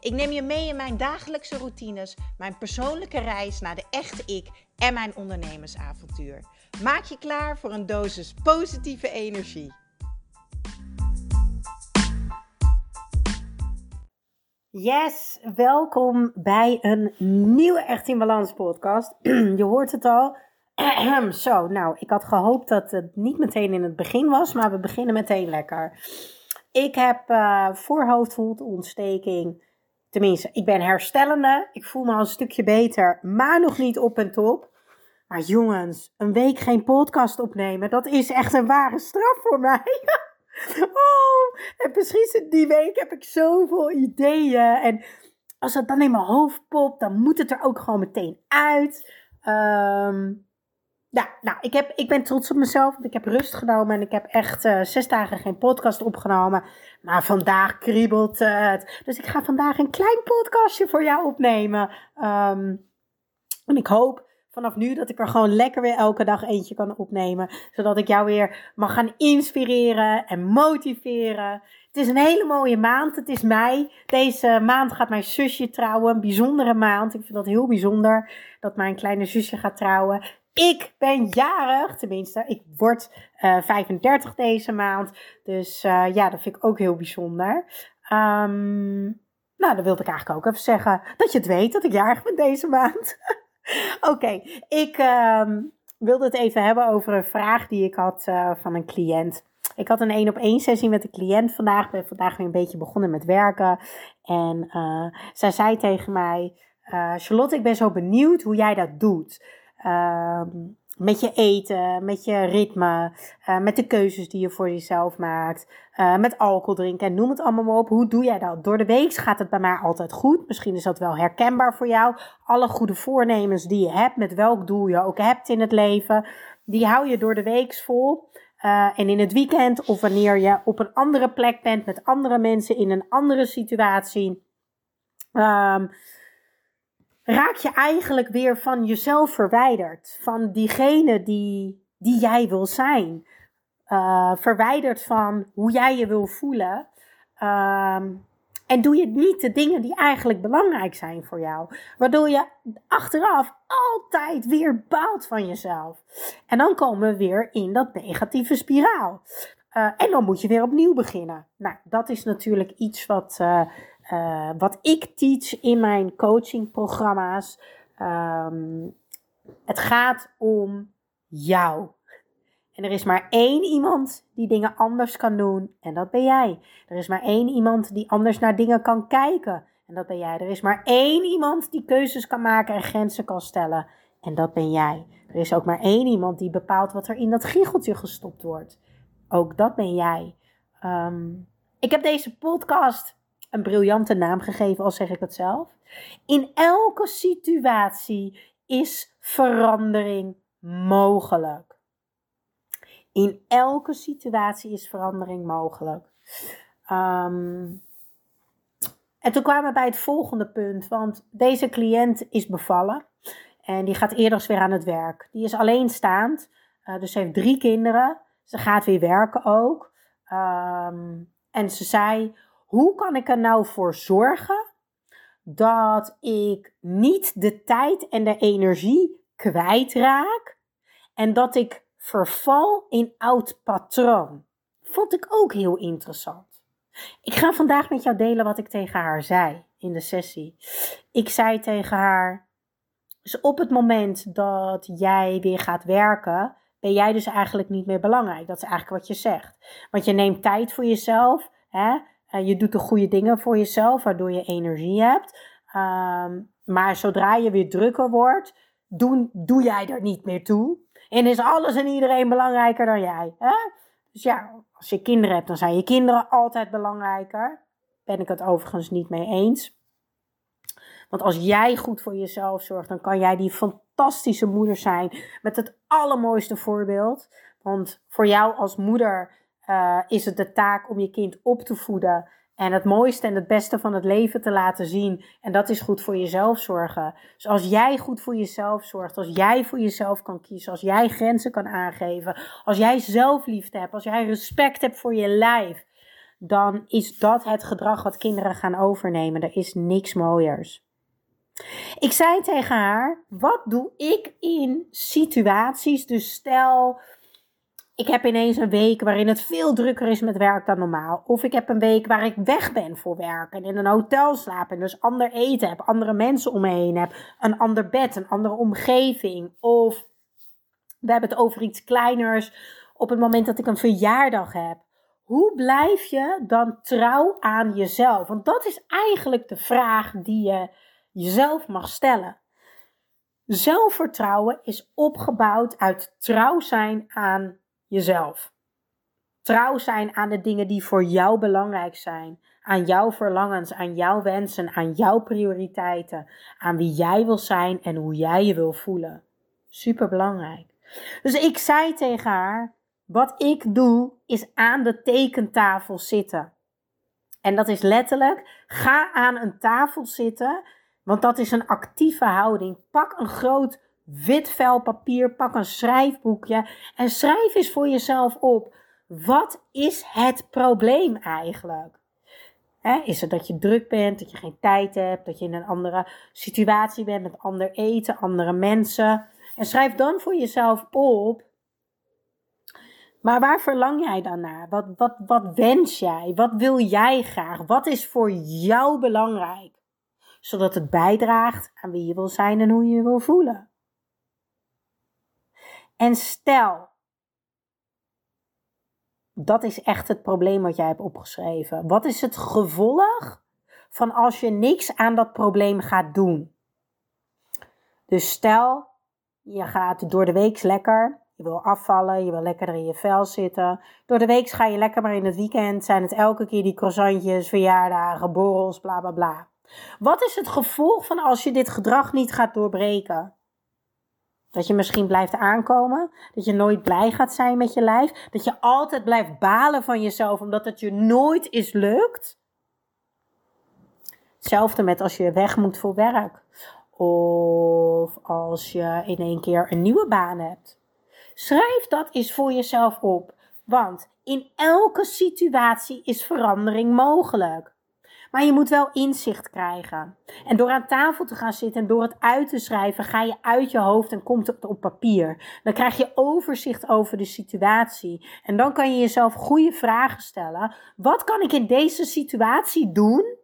Ik neem je mee in mijn dagelijkse routines, mijn persoonlijke reis naar de echte ik en mijn ondernemersavontuur. Maak je klaar voor een dosis positieve energie. Yes, welkom bij een nieuwe Echt in Balans podcast. je hoort het al. Zo, nou, ik had gehoopt dat het niet meteen in het begin was, maar we beginnen meteen lekker. Ik heb uh, voorhoofdvoetontsteking. Tenminste, ik ben herstellende. Ik voel me al een stukje beter, maar nog niet op en top. Maar jongens, een week geen podcast opnemen, dat is echt een ware straf voor mij. oh, en precies die week heb ik zoveel ideeën. En als het dan in mijn hoofd popt, dan moet het er ook gewoon meteen uit. Um, ja, nou, ik, heb, ik ben trots op mezelf. Want ik heb rust genomen en ik heb echt uh, zes dagen geen podcast opgenomen. Maar vandaag kriebelt het. Dus ik ga vandaag een klein podcastje voor jou opnemen. Um, en ik hoop vanaf nu dat ik er gewoon lekker weer elke dag eentje kan opnemen. Zodat ik jou weer mag gaan inspireren en motiveren. Het is een hele mooie maand. Het is mei. Deze maand gaat mijn zusje trouwen. Een bijzondere maand. Ik vind dat heel bijzonder dat mijn kleine zusje gaat trouwen. Ik ben jarig, tenminste, ik word uh, eh, 35 deze maand. Dus uh, ja, dat vind ik ook heel bijzonder. Um, nou, dan wilde ik eigenlijk ook even zeggen dat je het weet dat ik jarig ben deze maand. Oké, ik um, wilde het even hebben over een vraag die ik had uh, van een cliënt. Ik had een één op één sessie met een cliënt vandaag. Ik ben vandaag weer een beetje begonnen met werken. En zij zei tegen mij: Charlotte, ik ben zo benieuwd hoe jij dat doet. Ehm, met je eten, met je ritme, uh, met de keuzes die je voor jezelf maakt, uh, met alcohol drinken en noem het allemaal maar op. Hoe doe jij dat? Door de week gaat het bij mij altijd goed. Misschien is dat wel herkenbaar voor jou. Alle goede voornemens die je hebt, met welk doel je ook hebt in het leven, die hou je door de week vol. Uh, en in het weekend of wanneer je op een andere plek bent met andere mensen in een andere situatie. Um, raak je eigenlijk weer van jezelf verwijderd. Van diegene die, die jij wil zijn. Uh, verwijderd van hoe jij je wil voelen. Uh, en doe je niet de dingen die eigenlijk belangrijk zijn voor jou. Waardoor je achteraf altijd weer baalt van jezelf. En dan komen we weer in dat negatieve spiraal. Uh, en dan moet je weer opnieuw beginnen. Nou, dat is natuurlijk iets wat, uh, uh, wat ik teach in mijn coachingprogramma's. Um, het gaat om jou. En er is maar één iemand die dingen anders kan doen. En dat ben jij. Er is maar één iemand die anders naar dingen kan kijken. En dat ben jij. Er is maar één iemand die keuzes kan maken en grenzen kan stellen. En dat ben jij. Er is ook maar één iemand die bepaalt wat er in dat giecheltje gestopt wordt. Ook dat ben jij. Um, ik heb deze podcast een briljante naam gegeven, al zeg ik het zelf. In elke situatie is verandering mogelijk. In elke situatie is verandering mogelijk. Um, en toen kwamen we bij het volgende punt, want deze cliënt is bevallen en die gaat eerder weer aan het werk. Die is alleenstaand, uh, dus ze heeft drie kinderen. Ze gaat weer werken ook. Um, en ze zei: hoe kan ik er nou voor zorgen dat ik niet de tijd en de energie kwijtraak en dat ik verval in oud patroon? Vond ik ook heel interessant. Ik ga vandaag met jou delen wat ik tegen haar zei in de sessie. Ik zei tegen haar: dus op het moment dat jij weer gaat werken, ben jij dus eigenlijk niet meer belangrijk. Dat is eigenlijk wat je zegt. Want je neemt tijd voor jezelf. Hè? Uh, je doet de goede dingen voor jezelf, waardoor je energie hebt. Um, maar zodra je weer drukker wordt, doe, doe jij er niet meer toe. En is alles en iedereen belangrijker dan jij. Hè? Dus ja, als je kinderen hebt, dan zijn je kinderen altijd belangrijker. Ben ik het overigens niet mee eens. Want als jij goed voor jezelf zorgt, dan kan jij die fantastische moeder zijn met het allermooiste voorbeeld. Want voor jou als moeder uh, is het de taak om je kind op te voeden en het mooiste en het beste van het leven te laten zien. En dat is goed voor jezelf zorgen. Dus als jij goed voor jezelf zorgt, als jij voor jezelf kan kiezen, als jij grenzen kan aangeven, als jij zelfliefde hebt, als jij respect hebt voor je lijf, dan is dat het gedrag wat kinderen gaan overnemen. Er is niks mooiers. Ik zei tegen haar: wat doe ik in situaties? Dus stel ik heb ineens een week waarin het veel drukker is met werk dan normaal. Of ik heb een week waar ik weg ben voor werk en in een hotel slaap en dus ander eten heb, andere mensen om me heen heb, een ander bed, een andere omgeving. Of we hebben het over iets kleiners op het moment dat ik een verjaardag heb. Hoe blijf je dan trouw aan jezelf? Want dat is eigenlijk de vraag die je jezelf mag stellen. Zelfvertrouwen is opgebouwd uit trouw zijn aan jezelf. Trouw zijn aan de dingen die voor jou belangrijk zijn. Aan jouw verlangens, aan jouw wensen, aan jouw prioriteiten. Aan wie jij wil zijn en hoe jij je wil voelen. Super belangrijk. Dus ik zei tegen haar: Wat ik doe is aan de tekentafel zitten. En dat is letterlijk: ga aan een tafel zitten, want dat is een actieve houding. Pak een groot wit vel papier, pak een schrijfboekje en schrijf eens voor jezelf op. Wat is het probleem eigenlijk? is het dat je druk bent, dat je geen tijd hebt, dat je in een andere situatie bent met ander eten, andere mensen? En schrijf dan voor jezelf op. Maar waar verlang jij dan naar? Wat, wat, wat wens jij? Wat wil jij graag? Wat is voor jou belangrijk? Zodat het bijdraagt aan wie je wil zijn en hoe je je wil voelen. En stel, dat is echt het probleem wat jij hebt opgeschreven. Wat is het gevolg van als je niks aan dat probleem gaat doen? Dus stel, je gaat door de week lekker, je wil afvallen, je wil lekker in je vel zitten. Door de week ga je lekker, maar in het weekend zijn het elke keer die croissantjes, verjaardagen, borrels, bla bla bla. Wat is het gevolg van als je dit gedrag niet gaat doorbreken? Dat je misschien blijft aankomen. Dat je nooit blij gaat zijn met je lijf. Dat je altijd blijft balen van jezelf omdat het je nooit is lukt. Hetzelfde met als je weg moet voor werk. Of als je in één keer een nieuwe baan hebt. Schrijf dat eens voor jezelf op. Want in elke situatie is verandering mogelijk. Maar je moet wel inzicht krijgen. En door aan tafel te gaan zitten en door het uit te schrijven, ga je uit je hoofd en komt het op papier. Dan krijg je overzicht over de situatie. En dan kan je jezelf goede vragen stellen. Wat kan ik in deze situatie doen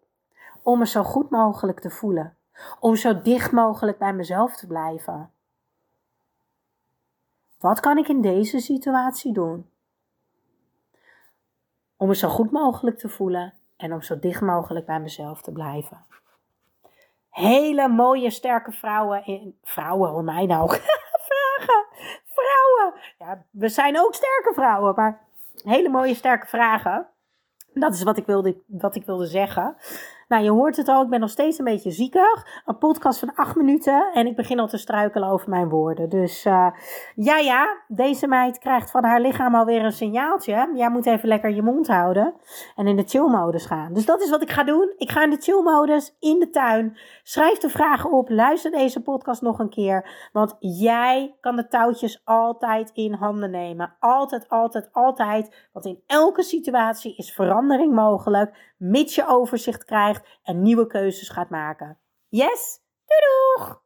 om me zo goed mogelijk te voelen? Om zo dicht mogelijk bij mezelf te blijven. Wat kan ik in deze situatie doen? Om me zo goed mogelijk te voelen en om zo dicht mogelijk bij mezelf te blijven. Hele mooie, sterke vrouwen. In, vrouwen, hoor mij nou. vragen. Vrouwen. Ja, we zijn ook sterke vrouwen, maar hele mooie, sterke vragen. Dat is wat ik wilde, wat ik wilde zeggen. Nou, je hoort het al, ik ben nog steeds een beetje ziekig. Een podcast van acht minuten en ik begin al te struikelen over mijn woorden. Dus uh, ja, ja, deze meid krijgt van haar lichaam alweer een signaaltje. Jij moet even lekker je mond houden en in de chill-modus gaan. Dus dat is wat ik ga doen. Ik ga in de chill-modus in de tuin. Schrijf de vragen op, luister deze podcast nog een keer. Want jij kan de touwtjes altijd in handen nemen. Altijd, altijd, altijd. Want in elke situatie is verandering mogelijk, mits je overzicht krijgt en nieuwe keuzes gaat maken. Yes? Doei doeg!